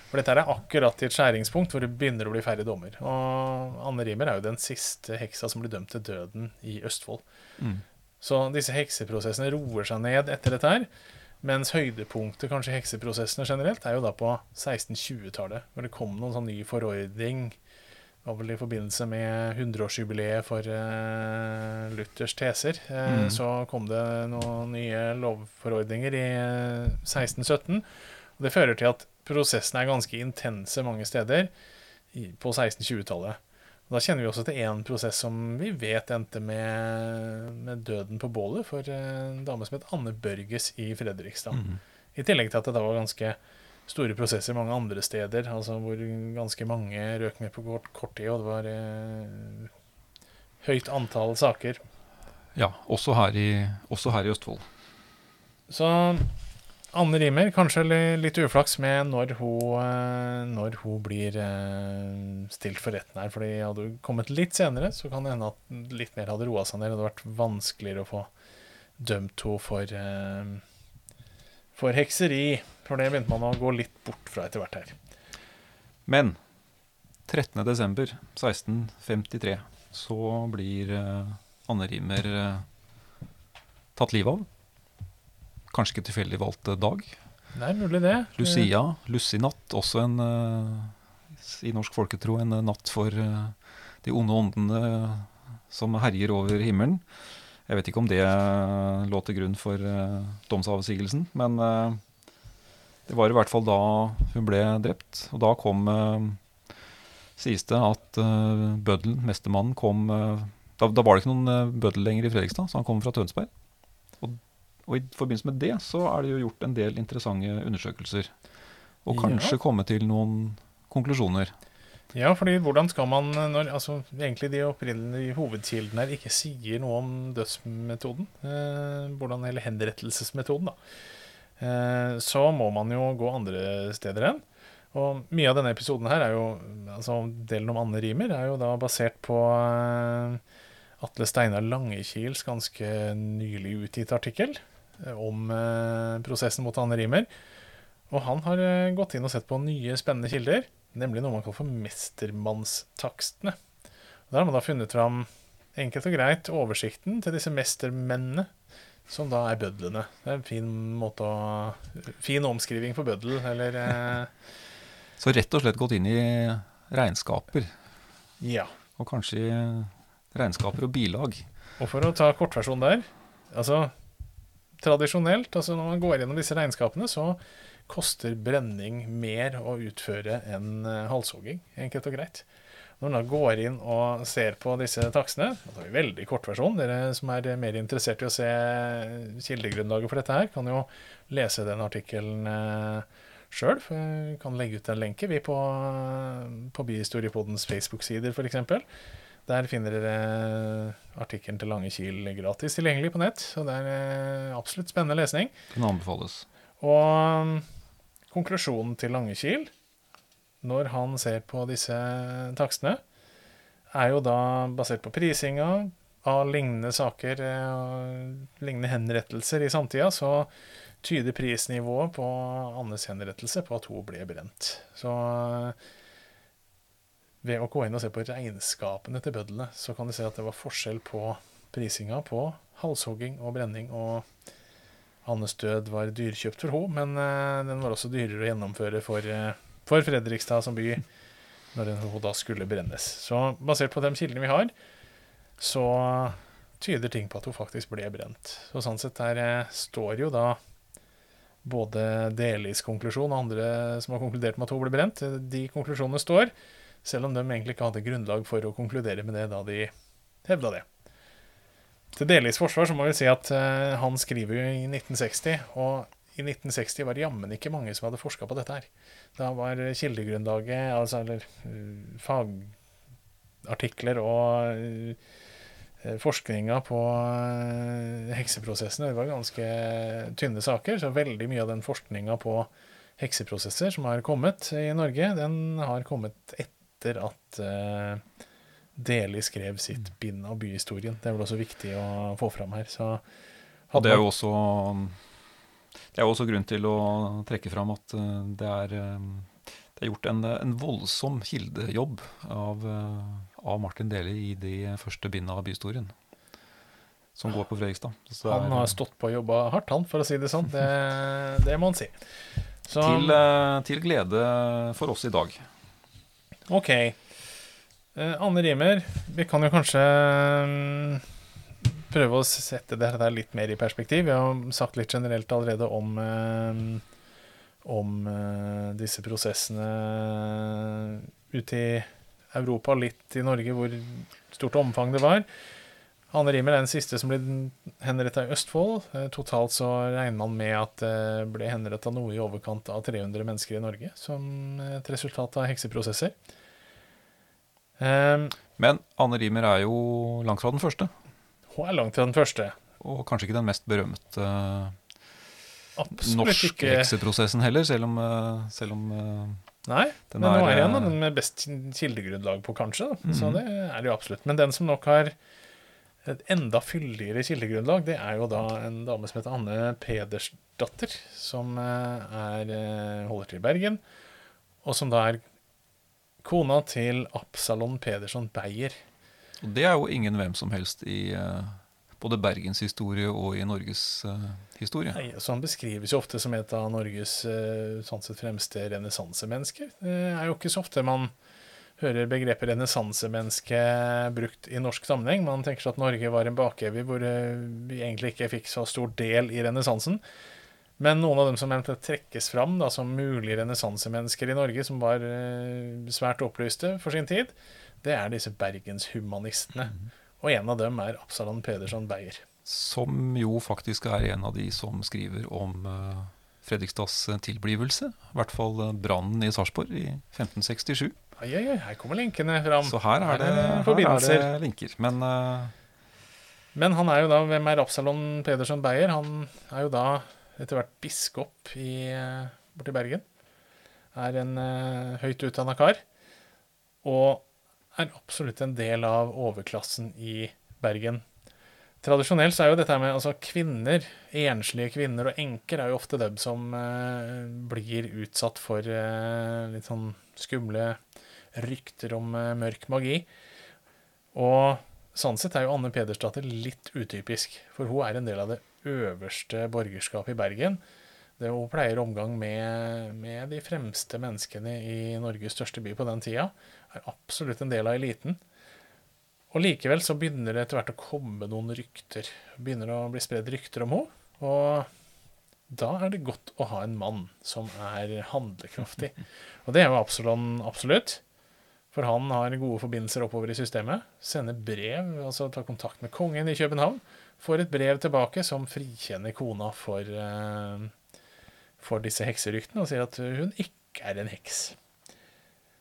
For dette er akkurat i et skjæringspunkt hvor det begynner å bli færre dommer. Og Anne Rimer er jo den siste heksa som blir dømt til døden i Østfold. Mm. Så disse hekseprosessene roer seg ned etter dette her. Mens høydepunktet kanskje hekseprosessene generelt er jo da på 1620-tallet, hvor det kom noen sånn ny forordning var vel i forbindelse med 100-årsjubileet for uh, Luthers teser. Uh, mm. Så kom det noen nye lovforordninger i 1617. Eh, og det fører til at prosessene er ganske intense mange steder i, på 1620-tallet. Da kjenner vi også til én prosess som vi vet endte med, med døden på bålet for en dame som het Anne Børges i Fredrikstad. Mm. I tillegg til at det da var ganske store prosesser mange andre steder, altså hvor ganske mange røk med på kort, kort tid, og det var eh, høyt antall saker. Ja, også her, i, også her i Østfold. Så Anne Rimer, kanskje litt uflaks med når hun, eh, når hun blir eh, stilt for retten her. fordi hadde hun kommet litt senere, så kan det hende at litt mer hadde roa seg ned. Det hadde vært vanskeligere å få dømt henne for, eh, for hekseri. For det begynte man å gå litt bort fra etter hvert her. Men 13.12.1653 så blir uh, Anne Rimer uh, tatt livet av. Kanskje ikke tilfeldig valgt dag. Det er mulig, det. Lucia, Lussinatt, også en uh, i norsk folketro en natt for de onde åndene som herjer over himmelen. Jeg vet ikke om det lå til grunn for domsavsigelsen, men det var i hvert fall da hun ble drept. Og da kom uh, Sies det at uh, bøddelen, mestermannen, kom uh, da, da, var det ikke noen bøddel lenger i Fredrikstad, så han kom fra Tønsberg. Og, og, i forbindelse med det så er det jo gjort en del interessante undersøkelser. Og kanskje ja. komme til noen konklusjoner. Ja, fordi hvordan skal man når altså, egentlig de opprinnelige hovedkildene her ikke sier noe om dødsmetoden, eh, hvordan, eller henrettelsesmetoden, da. Eh, så må man jo gå andre steder hen. Og mye av denne episoden her er jo altså Delen om Anne Rimer er jo da basert på eh, Atle Steinar Langekils ganske nylig utgitt artikkel eh, om prosessen mot Anne Rimer. Og han har gått inn og sett på nye, spennende kilder, nemlig noe man kaller for mestermannstakstene. Der har man da funnet fram enkelt og greit oversikten til disse mestermennene som da er bødlene. Det er en fin måte å Fin omskriving for bøddel, eller eh. Så rett og slett gått inn i regnskaper. Ja. Og kanskje i regnskaper og bilag. Og for å ta kortversjonen der Altså tradisjonelt, altså når man går gjennom disse regnskapene, så koster brenning mer å utføre enn eh, halshogging, enkelt og greit. Når man går inn og ser på disse takstene Da tar vi veldig kortversjon. Dere som er mer interessert i å se kildegrunnlaget for dette her, kan jo lese den artikkelen eh, sjøl. Kan legge ut en lenke vi på, på Byhistoriepodens Facebook-sider, f.eks. Der finner dere artikkelen til Lange Kiel gratis tilgjengelig på nett. Så det er eh, absolutt spennende lesning. Den anbefales. Og um, konklusjonen til Lange Kiel, når han ser på disse takstene, er jo da basert på prisinga av lignende saker, og lignende henrettelser i samtida, så tyder prisnivået på Annes henrettelse på at hun ble brent. Så ved å gå inn og se på regnskapene til bødlene, så kan du se at det var forskjell på prisinga på halshogging og brenning. Og Annes død var dyrkjøpt for henne, men uh, den var også dyrere å gjennomføre for, for Fredrikstad som by når hun da skulle brennes. Så basert på de kildene vi har, så tyder ting på at hun faktisk ble brent. Så sånn sett der uh, står jo da både Delis konklusjon og andre som har konkludert med at hun ble brent. De konklusjonene står. Selv om de egentlig ikke hadde grunnlag for å konkludere med det da de hevda det. Til Delis forsvar så må vi si at uh, han skriver jo i 1960, og i 1960 var det jammen ikke mange som hadde forska på dette her. Da var kildegrunnlaget, altså eller uh, fagartikler og uh, forskninga på hekseprosessene det var ganske tynne saker, så veldig mye av den forskninga på hekseprosesser som har kommet i Norge, den har kommet etter at uh, Deli skrev sitt bind av byhistorien. Det er vel også viktig å få fram her. Så og det er jo også det er også grunn til å trekke fram at uh, det er, uh, det er gjort en, en, voldsom kildejobb av, av Martin Deli i de første bindene av byhistorien som går på Fredrikstad. Så han har stått på og jobba hardt, han, for å si det sånn. Det, det må han si. Så, til, til, glede for oss i dag. OK. Anne Rimer, vi kan jo kanskje um, prøve å sette det her litt mer i perspektiv. Vi har sagt litt generelt allerede om, uh, om uh, disse prosessene ute i Europa, litt i Norge, hvor stort omfang det var. Anne Rimer er den siste som ble henretta i Østfold. Totalt så regner man med at det ble henretta noe i overkant av 300 mennesker i Norge som et resultat av hekseprosesser. Um, Men Anne Rimer er jo langt fra den første. Hun er langt fra den første. Og kanskje ikke den mest berømte norske hekseprosessen heller, selv om, eh, selv om eh, Nei, den men er, nå er en av den med best kildegrunnlag på, kanskje. Mm Så mhm. det er det jo absolutt. Men den som nok har et enda fyldigere kildegrunnlag, det er jo da en dame som heter Anne Pedersdatter, som eh, er, holder til i Bergen, og som da er Kona til Absalon Pedersen Beyer. Og det er jo ingen hvem som helst i uh, både Bergens historie og i Norges uh, historie. Nei, så Han beskrives jo ofte som et av Norges uh, sånn sett fremste renessansemennesker. Det er jo ikke så ofte man hører begrepet renessansemenneske brukt i norsk sammenheng. Man tenker seg at Norge var en bakevje hvor vi egentlig ikke fikk så stor del i renessansen. Men noen av dem som trekkes fram da, som mulige renessansemennesker i Norge, som var svært opplyste for sin tid, det er disse bergenshumanistene. Mm. Og en av dem er Absalon Pedersen Beyer. Som jo faktisk er en av de som skriver om uh, Fredrikstads tilblivelse. I hvert fall uh, brannen i Sarpsborg i 1567. Oi, oi, oi, her kommer linkene fram. Så her er det, her er det linker. Men uh, Men han er jo da Hvem er Absalon Pedersen Beyer? Han er jo da etter hvert biskop i, eh, borti Bergen. Er en uh, høyt utdanna kar. Og er absolutt en del av overklassen i Bergen. Tradisjonelt så er jo dette med altså kvinner, enslige kvinner og enker, er jo ofte dem som eh, blir utsatt for eh, litt sånn skumle rykter om mørk magi. Og sånn sett er jo Anne Pedersdatter litt utypisk, for hun er en del av det øverste borgerskapet i Bergen. Det hun pleier omgang med, med, de fremste menneskene i Norges største by på den tida. Er absolutt en del av eliten. Og likevel så begynner det etter hvert å komme noen rykter. Begynner å bli spredd rykter om henne. Og da er det godt å ha en mann som er handlekraftig. [laughs] Og det er jo Absalon absolutt. For han har gode forbindelser oppover i systemet. Sender brev, altså tar kontakt med kongen i København. Får et brev tilbake som frikjenner kona for, eh, for disse hekseryktene, og sier at hun ikke er en heks.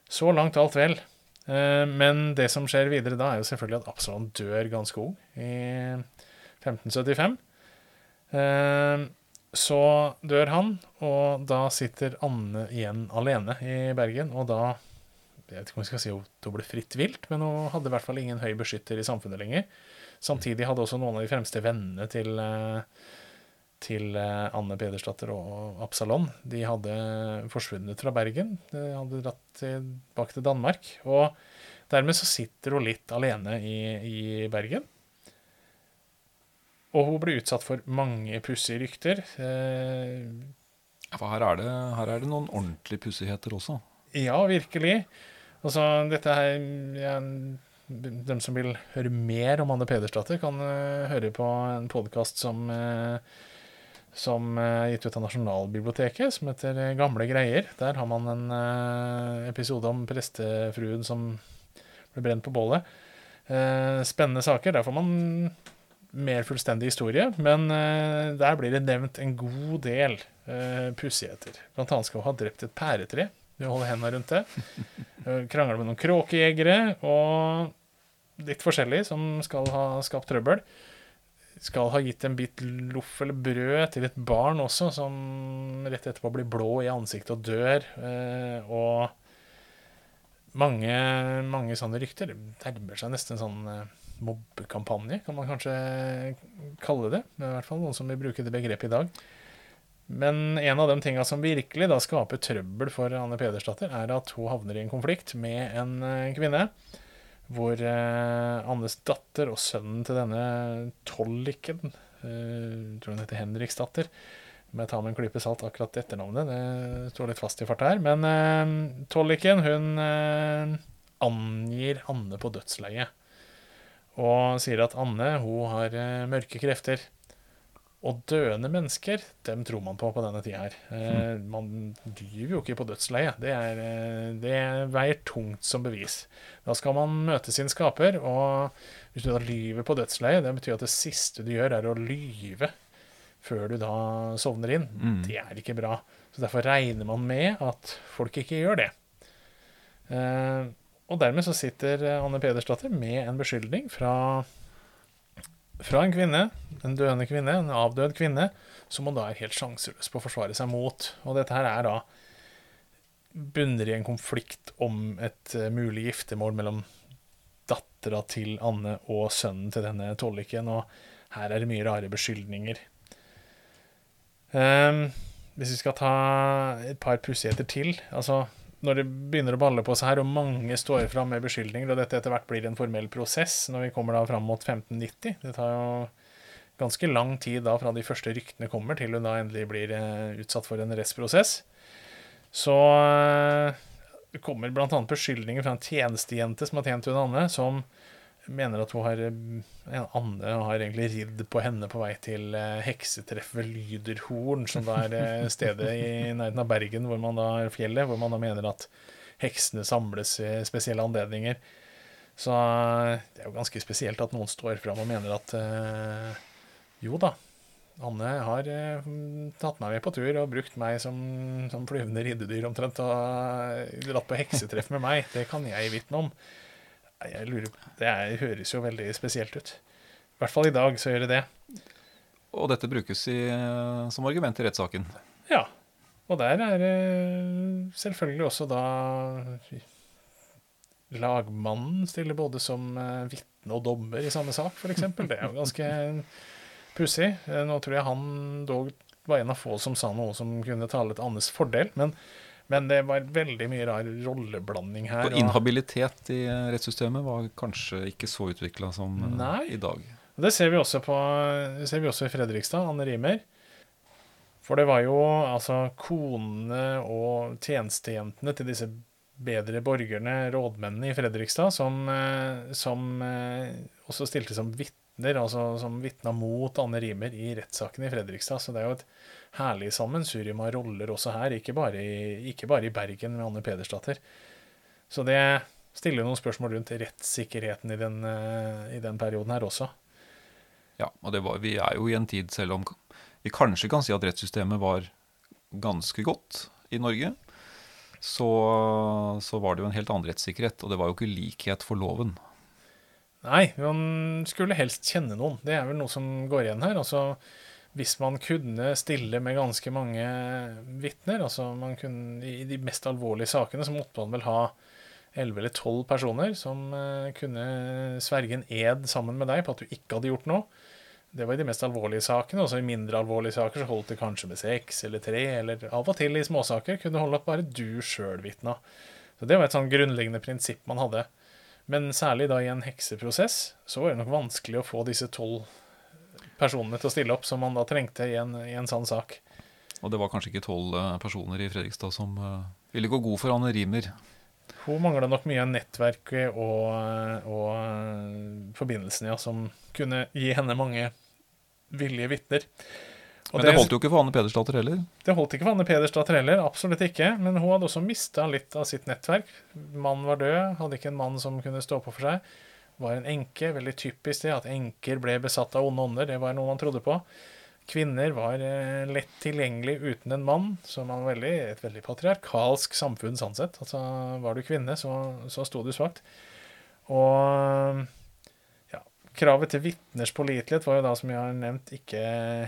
Så langt alt vel. Eh, men det som skjer videre da, er jo selvfølgelig at Absalon dør ganske ung, i 1575. Eh, så dør han, og da sitter Anne igjen alene i Bergen, og da jeg vet ikke om vi skal si hun ble fritt vilt, men hun hadde i hvert fall ingen høy beskytter i samfunnet lenger. Samtidig hadde også noen av de fremste vennene til, eh, til eh, Anne Pedersdatter og Absalon De hadde forsvunnet fra Bergen. De hadde dratt tilbake til Danmark. Og dermed så sitter hun litt alene i, i Bergen. Og hun ble utsatt for mange pussige rykter. Eh, For her er det, her er det noen ordentlige pussigheter også. Ja, virkelig. Altså, dette her ja, De som vil høre mer om Anne Pedersdatter, kan uh, høre på en podkast som uh, som er gitt ut av Nasjonalbiblioteket, som heter Gamle greier. Der har man en uh, episode om prestefruen som ble brent på bålet. spennende saker. Der får man mer fullstendig historie, men der blir det nevnt en god del pussigheter. Blant annet skal hun ha drept et pæretre du holder hendene rundt det. Krangler med noen kråkejegere og litt forskjellig som skal ha skapt trøbbel. Skal ha gitt en bit loff eller brød til et barn også, som rett etterpå blir blå i ansiktet og dør. Eh, og mange, mange sånne rykter. Det nærmer seg nesten en sånn eh, mobbekampanje, kan man kanskje kalle det. I hvert fall noen som vil bruke det begrepet i dag. Men en av de tinga som virkelig da skaper trøbbel for Anne Pedersdatter, er at hun havner i en konflikt med en eh, kvinne. Hvor eh, Annes datter og sønnen til denne Tolliken eh, tror hun heter Henriksdatter. Må jeg ta med en klype salt akkurat etternavnet, det står litt fast i farta her. Men eh, Tolliken hun eh, angir Anne på dødsleiet. Og sier at Anne hun har eh, mørke krefter. Og døende mennesker, dem tror man på på denne tida her. Mm. man lyver jo ikke på dødsleie. Det, er, eh, det veier tungt som bevis. Da skal man møte sin skaper, og hvis du da lyver på dødsleie, det betyr at det siste du gjør, er å lyve før du da sovner inn. Mm. Det er ikke bra. Så derfor regner man med at folk ikke gjør det. Eh, og dermed så sitter Anne Pedersdatter med en beskyldning fra fra en kvinne, en døende kvinne, en avdød kvinne, som hun da er helt sjanseløs på å forsvare seg mot. Og dette her er da bunner i en konflikt om et uh, mulig giftermål mellom dattera til Anne og sønnen til denne tolliken, og her er det mye rare beskyldninger. Um, hvis vi skal ta et par pussigheter til altså når det begynner å balle på seg her, og mange står fram med beskyldninger, og dette etter hvert blir en formell prosess når vi kommer da fram mot 1590 Det tar jo ganske lang tid da fra de første ryktene kommer, til hun da endelig blir eh, utsatt for en rettsprosess. Så eh, det kommer bl.a. beskyldninger fra en tjenestejente som har tjent hun Anne, som mener at hun har ja, Anne har egentlig ridd på henne på vei til heksetreffet Lyderhorn, som da er eh, [laughs] stedet i nærheten av Bergen, hvor man da er fjellet, hvor man da mener at heksene samles i spesielle anledninger. Så eh, det er jo ganske spesielt at noen står fram og mener at øh, jo da, Anne har øh, tatt meg med på tur og brukt meg som, som flyvende riddedyr omtrent, og dratt på heksetreff med meg. Det kan jeg vitne om. Jeg lurer, Det er, høres jo veldig spesielt ut. I hvert fall i dag så gjør det det. Og dette brukes i, som argument i rettssaken. Ja. Og der er det selvfølgelig også da Lagmannen stiller både som eh, vitne og dommer i samme sak, f.eks. Det er jo ganske pussig. Eh, nå tror jeg han dog var en av få som sa noe som kunne tale til Annes fordel. men men det var veldig mye rar rolleblanding her. Og inhabilitet i rettssystemet var kanskje ikke så utvikla som eh, Nei. i dag. Det ser vi også, på, ser vi også i Fredrikstad, Anne Rimer. For det var jo altså konene og tjenestejentene til disse bedre borgerne, rådmennene i Fredrikstad, som, eh, som eh, også stilte som vitner, altså som vitna mot Anne Rimer i rettssaken i Fredrikstad. Så det er jo et herlig sammensurium av roller også her, ikke bare, i, ikke bare i Bergen med Anne Pedersdatter. Så det stiller noen spørsmål rundt rettssikkerheten i den, eh, i den perioden her også. Ja, og det var, vi er jo i en tid, selv om vi kanskje kan si at rettssystemet var ganske godt i Norge, så, så var det jo en helt annen rettssikkerhet, og det var jo ikke likhet for loven. Nei, man skulle helst kjenne noen. Det er vel noe som går igjen her. Altså, hvis man kunne stille med ganske mange vitner, altså man kunne, i de mest alvorlige sakene, så måtte man vel ha elleve eller tolv personer som uh, kunne sverge en ed sammen med deg på at du ikke hadde gjort noe. Det var i de mest alvorlige sakene. Også i mindre alvorlige saker så holdt det kanskje med seks eller tre, eller av og til i småsaker kunne holde at bare du sjøl vitna. Så det var et sånn grunnleggende prinsipp man hadde. Men særlig da i en hekseprosess så var det nok vanskelig å få disse tolv personene til å stille opp som man da trengte i en, i en sånn sak. Og det var kanskje ikke tolv eh, personer i Fredrikstad som uh, ville gå god for Anne Rimer. Hun mangla nok mye av nettverket og, og uh, forbindelsene ja, som kunne gi henne mange villige vitner. Men det, det, holdt jo ikke for Anne Pedersdatter heller? Det holdt ikke for Anne Pedersdatter heller, absolutt ikke. Men hun hadde også mista litt av sitt nettverk. Mannen var død, hadde ikke en mann som kunne stå på for seg. Var en enke. Veldig typisk det at enker ble besatt av onde ånder. Det var noe man trodde på. Kvinner var eh, lett tilgjengelig uten en mann, som var veldig, et veldig patriarkalsk samfunn sånn sett. Altså, var du kvinne, så, så sto du svakt. Og Kravet til vitners pålitelighet var jo da, som jeg har nevnt, ikke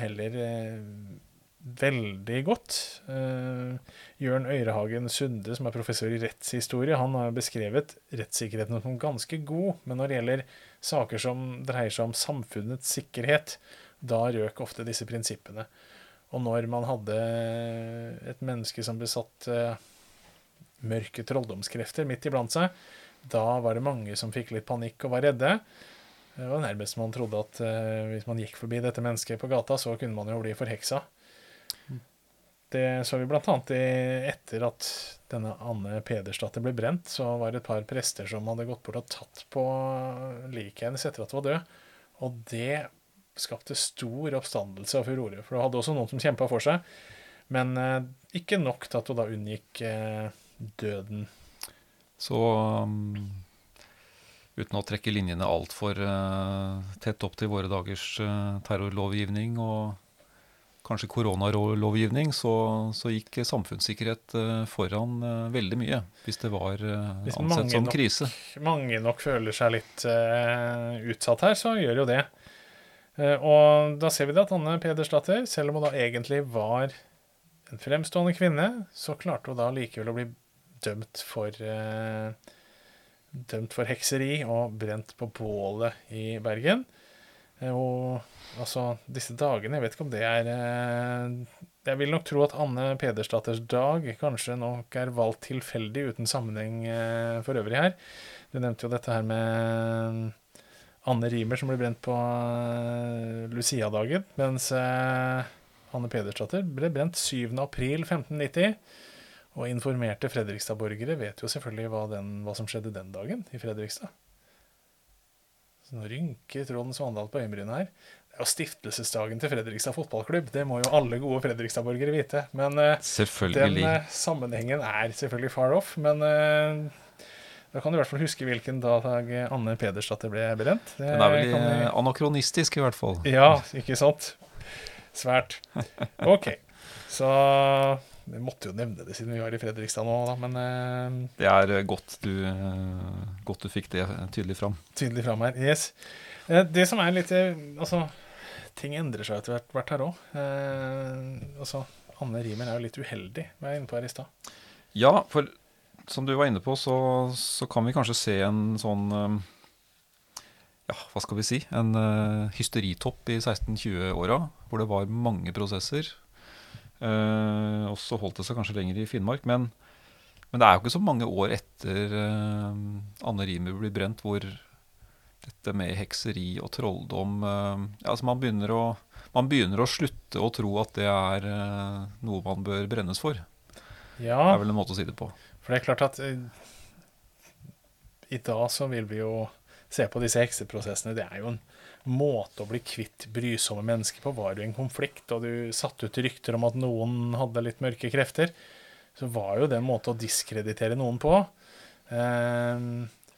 heller eh, veldig godt. Eh, Jørn Øyrehagen Sunde, som er professor i rettshistorie, han har beskrevet rettssikkerheten som ganske god, men når det gjelder saker som dreier seg om samfunnets sikkerhet, da røk ofte disse prinsippene. Og når man hadde et menneske som besatt eh, mørke trolldomskrefter midt iblant seg, da var det mange som fikk litt panikk og var redde. Det var nærmest man trodde at eh, hvis man gikk forbi dette mennesket på gata, så kunne man jo bli forheksa. Det så vi annet etter at denne Anne Pedersdatter ble brent, så var det et par prester som hadde gått bort og tatt på liket hennes etter at hun var død. Og det skapte stor oppstandelse og furore, for hun hadde også noen som kjempa for seg. Men eh, ikke nok til at hun da unngikk eh, døden. Så um uten å trekke linjene altfor uh, tett opp til våre dagers uh, terrorlovgivning og kanskje koronalovgivning, så, så gikk samfunnssikkerhet uh, foran uh, veldig mye. Hvis det var uh, ansett som nok, krise. mange nok føler seg litt utsatt her, så gjør jo det. og da ser vi det at Anne Pedersdatter, selv om hun da egentlig var en fremstående kvinne, så klarte hun da likevel å bli dømt for uh, dømt for hekseri og brent på bålet i Bergen. Eh, og altså, disse dagene Jeg vet ikke om det er eh, Jeg vil nok tro at Anne Pedersdatters dag kanskje nok er valgt tilfeldig, uten sammenheng eh, for øvrig her. Du nevnte jo dette her med Anne Rimer som ble brent på Lucia-dagen, mens Anne Pedersdatter ble brent 7. april 1590. Og informerte Fredrikstad-borgere vet jo selvfølgelig hva, den, hva, som skjedde den dagen i Fredrikstad. Så nå rynker Trond Svandal på øyenbrynet her. Det er jo stiftelsesdagen til Fredrikstad fotballklubb. Det må jo alle gode Fredrikstad-borgere vite. Men uh, den uh, sammenhengen er selvfølgelig far off. Men uh, da kan du i hvert fall huske hvilken dag Anne Pedersdatter ble brent. Det den er vel vi... anakronistisk, i hvert fall. Ja, ikke sant? Svært. Ok. Så vi måtte jo nevne det siden vi var i Fredrikstad nå, da, men uh, Det er eh, godt du, uh, godt du, fikk det tydelig fram. Tydelig fram her, yes. Uh, det som er litt Altså, ting endrer seg etter hvert, her òg. altså, Anne Rimer er jo litt uheldig, var jeg inne på her i stad. Ja, for som du var inne på, så, så kan vi kanskje se en sånn ja, hva skal vi si, en hysteritopp i 1620-åra, hvor det var mange prosesser Uh, og så holdt det seg kanskje lenger i Finnmark. Men, men, det er jo ikke så mange år etter uh, Anne Rimer blir brent, hvor dette med hekseri og trolldom uh, altså man begynner, å, man begynner å slutte å tro at det er noe man bør brennes for. Ja, det er vel en måte å si det på. For det er klart at i dag så vil vi jo se på disse hekseprosessene. Det er jo en måte å bli kvitt brysomme mennesker på. Var du i en konflikt, og du satte ut rykter om at noen hadde litt mørke krefter, så var jo det en måte å diskreditere noen på. Eh,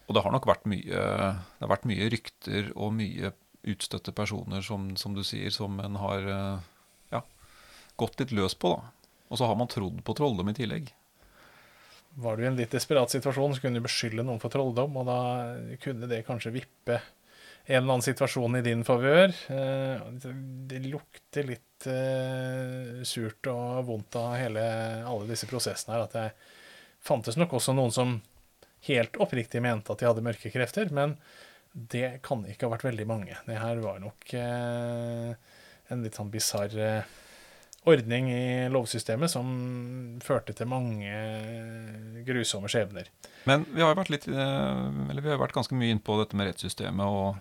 Og det har nok vært mye, det har vært mye rykter og mye utstøtte personer, som, som du sier, som en har eh, ja, gått litt løs på. da. Og så har man trodd på trolldom i tillegg. Var du i en litt desperat situasjon, så kunne du beskylde noen for trolldom, og da kunne det kanskje vippe en eller annen situasjon i din favør. Eh, det lukter litt eh, surt og vondt av hele, alle disse prosessene her. At det fantes nok også noen som helt oppriktig mente at de hadde mørke krefter, men det kan ikke ha vært veldig mange. Det her var nok eh, en litt sånn bisarr ordning i lovsystemet som førte til mange grusomme skjebner. Men vi har jo vært, litt, eller vi har vært ganske mye innpå dette med rettssystemet, og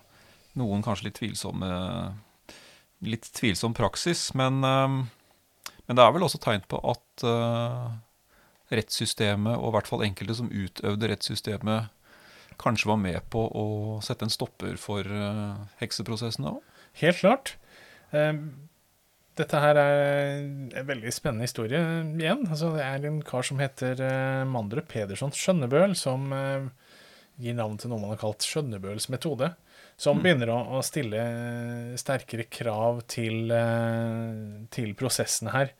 noen kanskje litt tvilsomme Litt tvilsom praksis. Men, eh, men det er vel også tegn på at uh, rettssystemet, og i hvert fall enkelte som utøvde rettssystemet, kanskje var med på å sette en stopper for uh, hekseprosessene òg? Helt klart. Um, dette her er en veldig spennende historie igjen. Altså, det er en kar som heter Mandre Mandrup Pedersson Skjønnebøl, som gir navn til noe man har kalt Skjønnebøls metode. Som mm. begynner å, å, stille sterkere krav til, uh, til prosessene her.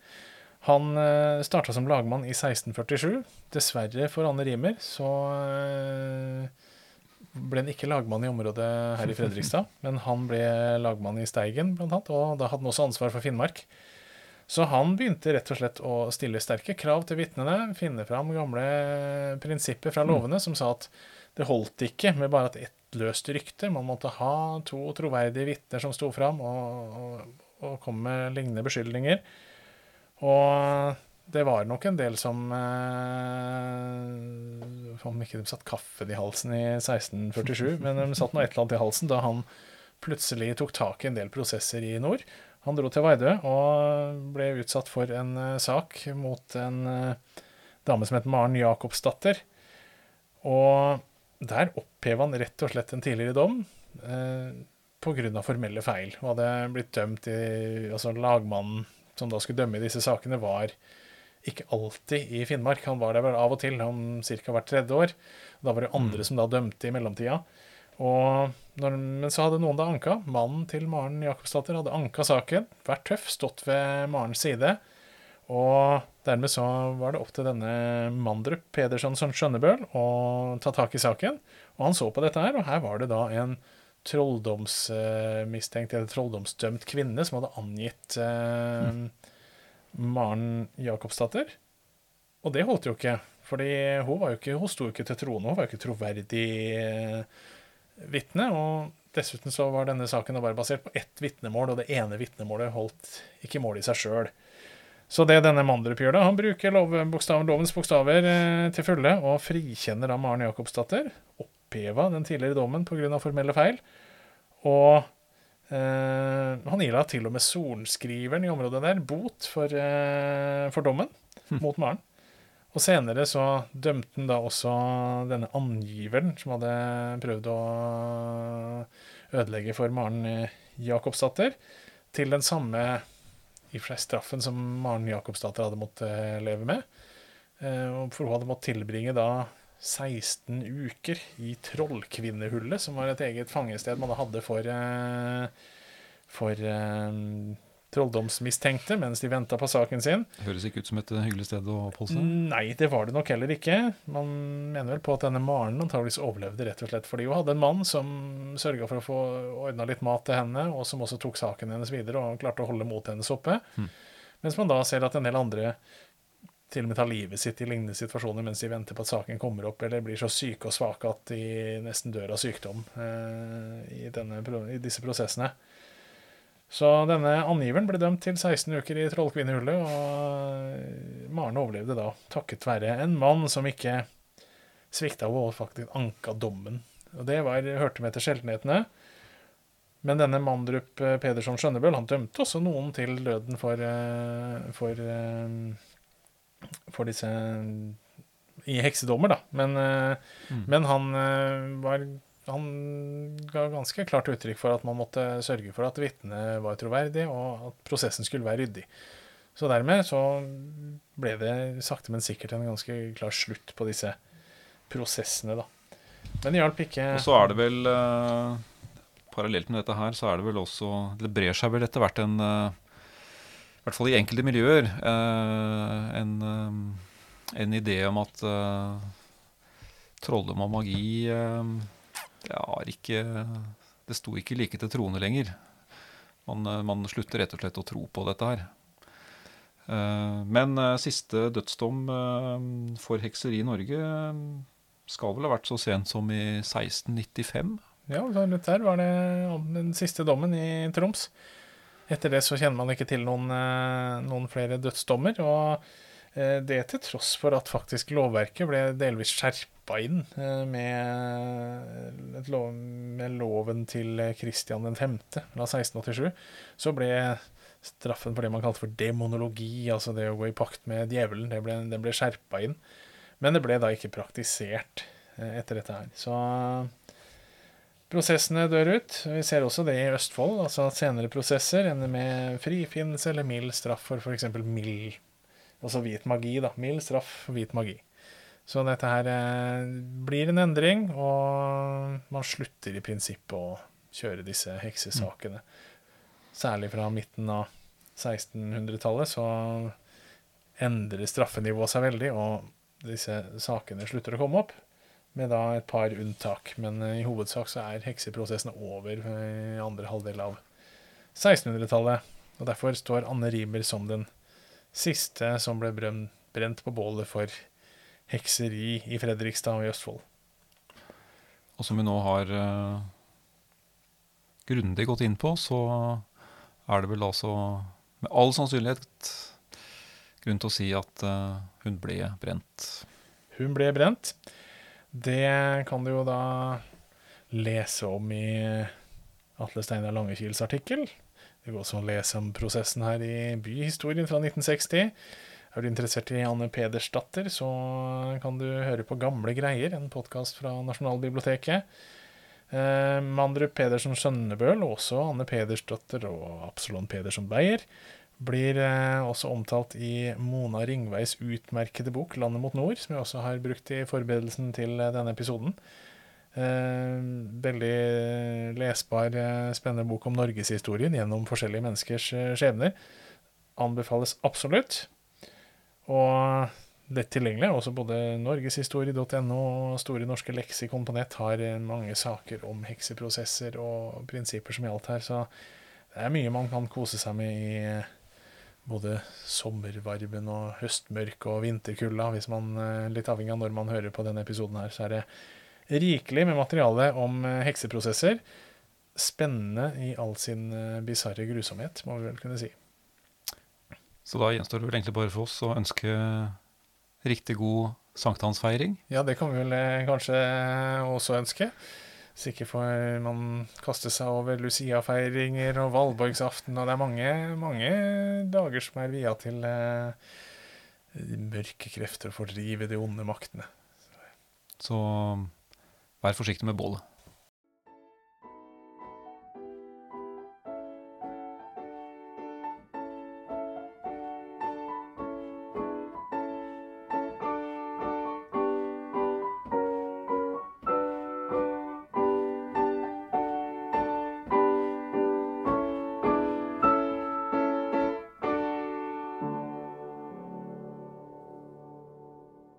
Han uh, starta som lagmann i 1647. Dessverre for Anne Rimer så ble han ikke lagmann i området her i Fredrikstad, [laughs] men han ble lagmann i Steigen, blant annet, og da hadde han også ansvar for Finnmark. Så han begynte rett og slett å stille sterke krav til vitnene, finne fram gamle prinsipper fra mm. lovene som sa at det holdt ikke med bare et ett løst rykte, man måtte ha to troverdige vitner som sto fram og, og, og kom med lignende beskyldninger. Og det var nok en del som eh, Om ikke de satt kaffen i halsen i 1647, men de satt noe et eller annet i halsen da han plutselig tok tak i en del prosesser i nord. Han dro til Vardø og ble utsatt for en uh, sak mot en uh, dame som het Maren Jacobsdatter. Og der oppheva han rett og slett en tidligere dom eh, pga. formelle feil. Og hadde blitt dømt i Altså lagmannen som da skulle dømme i disse sakene, var ikke alltid i Finnmark. Han var der vel av og til, om ca. hvert tredje år. Da var det andre mm. som da dømte i mellomtida. Og når, men så hadde noen da anka. Mannen til Maren Jakobsdatter hadde anka saken. Vært tøff, stått ved Marens side. Og dermed så var det opp til denne Mandrup Pedersen som Skjønnebøl å ta tak i saken. Og han så på dette her, og her var det da en trolldomsmistenkt eller trolldomsdømt kvinne som hadde angitt eh, mm Maren Jacobsdatter. Og det holdt jo ikke, fordi hun, var jo ikke, hun sto jo ikke til troende. Hun var jo ikke troverdig eh, vitne. Og dessuten så var denne saken bare basert på ett vitnemål, og det ene vitnemålet holdt ikke mål i seg sjøl. Så det denne Mandrup gjør, da, han bruker lov, bokstav, lovens bokstaver eh, til fulle og frikjenner da Maren Jakobsdatter. Oppheva den tidligere dommen pga. formelle feil. Og eh, han ila til og med sorenskriveren i området der bot for, eh, for dommen hm. mot Maren. Og senere så dømte han da også denne angiveren som hadde prøvd å ødelegge for Maren Jacobsdatter, Jakobsdatter, til den samme i straffen som Maren Jakobsdatter hadde måttet leve med. Uh, for hun hadde måttet tilbringe da 16 uker i Trollkvinnehullet, som var et eget fangested man hadde for, eh, for trolldomsmistenkte mens de venta på saken sin. Det Høres ikke ut som et hyggelig sted å oppholde seg? Nei, det var det nok heller ikke. Man mener vel på at denne Maren antageligvis overlevde rett og slett fordi hun hadde en mann som sørga for å få ordna litt mat til henne, og som også tok saken hennes videre og klarte å holde motet hennes oppe. Mm. Mens man da ser at en del andre til og med tar livet sitt i lignende situasjoner mens de venter på at saken kommer opp, eller blir så syke og svake at de nesten dør av sykdom eh, i, denne, i, disse prosessene. Så denne angiveren ble dømt til 16 uker i Trollkvinnehullet, og Maren overlevde da takket være en mann som ikke svikta og faktisk anka dommen. Og det var, hørte med til sjeldenhetene. Men denne Mandrup Pedersen Skjønnebøl han dømte også noen til døden for, eh, for eh, for disse i heksedommer, da. Men, eh, mm. men han eh, var han ga ganske klart uttrykk for at man måtte sørge for at vitnet var troverdig, og at prosessen skulle være ryddig. Så dermed så ble det sakte, men sikkert en ganske klar slutt på disse prosessene, da. Men det hjalp ikke. Og så er det vel eh, Parallelt med dette her, så er det vel også Det brer seg vel etter hvert en eh, I hvert fall i enkelte miljøer eh, en, en idé om at trolldom og magi det ikke Det sto ikke like til troende lenger. Man, eh, man slutter rett og slett å tro på dette her. Eh, Men eh, siste dødsdom for hekseri i Norge skal vel ha vært så sent som i 1695. Ja, der var det den siste dommen i Troms. Etter det så kjenner man ikke til noen, noen flere dødsdommer. Og det til tross for at faktisk lovverket ble delvis skjerpa inn eh, med, lov, med loven til Kristian 5. fra 1687. Så ble straffen for det man kalte for demonologi, altså det å gå i pakt med djevelen, det ble, det ble skjerpa inn. Men det ble da ikke praktisert eh, etter dette her. Så prosessene dør ut. Vi ser også det i Østfold. altså at Senere prosesser ender med frifinnelse eller mild straff for f.eks. mild Altså hvit magi. da, Mild straff hvit magi. Så dette her eh, blir en endring, og man slutter i prinsippet å kjøre disse heksesakene. Særlig fra midten av 1600-tallet så endrer straffenivået seg veldig, og disse sakene slutter å komme opp med da et par unntak. Men eh, i hovedsak så er hekseprosessene over eh, i andre halvdel av 1600-tallet. Og derfor står Anne Rimer som den siste som ble brent på bålet for hekseri i Fredrikstad og i Østfold. Og som vi nå har uh, grundig gått inn på, så er det vel altså med all sannsynlighet grunn til å si at uh, hun ble brent. Hun ble brent. Det kan du jo da lese om i Atle Steinar Langekils artikkel. Det går også å lese om prosessen her i Byhistorien fra 1960. Er du interessert i Anne Pedersdatter, så kan du høre på Gamle greier, en podkast fra Nasjonalbiblioteket. Eh, Mandrup Pedersen Skjønnebøl, også Anne Pedersdatter og Absalon Pedersen Beyer, blir eh, også omtalt i Mona Ringveis utmerkede bok 'Landet mot nord', som jeg også har brukt i forberedelsen til eh, denne episoden. Eh, veldig lesbar, eh, spennende bok om norgeshistorien gjennom forskjellige menneskers eh, skjebner. Anbefales absolutt. Og lett tilgjengelig. Også både norgeshistorie.no og Store norske leksikon på nett har mange saker om hekseprosesser og prinsipper som gjaldt her. Så det er mye man kan kose seg med i både sommervarmen og høstmørket og vinterkulda. Hvis man, litt avhengig av når man hører på denne episoden her, så er det rikelig med materiale om eh, hekseprosesser. Spennende i all sin eh, bisarre grusomhet, må vi vel kunne si. Så da gjenstår det vel egentlig bare for oss å ønske riktig god sankthansfeiring. Ja, det kan vi vel eh, kanskje også ønske. Ikke får man kaste seg over Lucia-feiringer og valborgsaften, og det er mange, mange dager som er via til eh, mørke krefter og fordrive de onde maktene. Så vær forsiktig med bålet.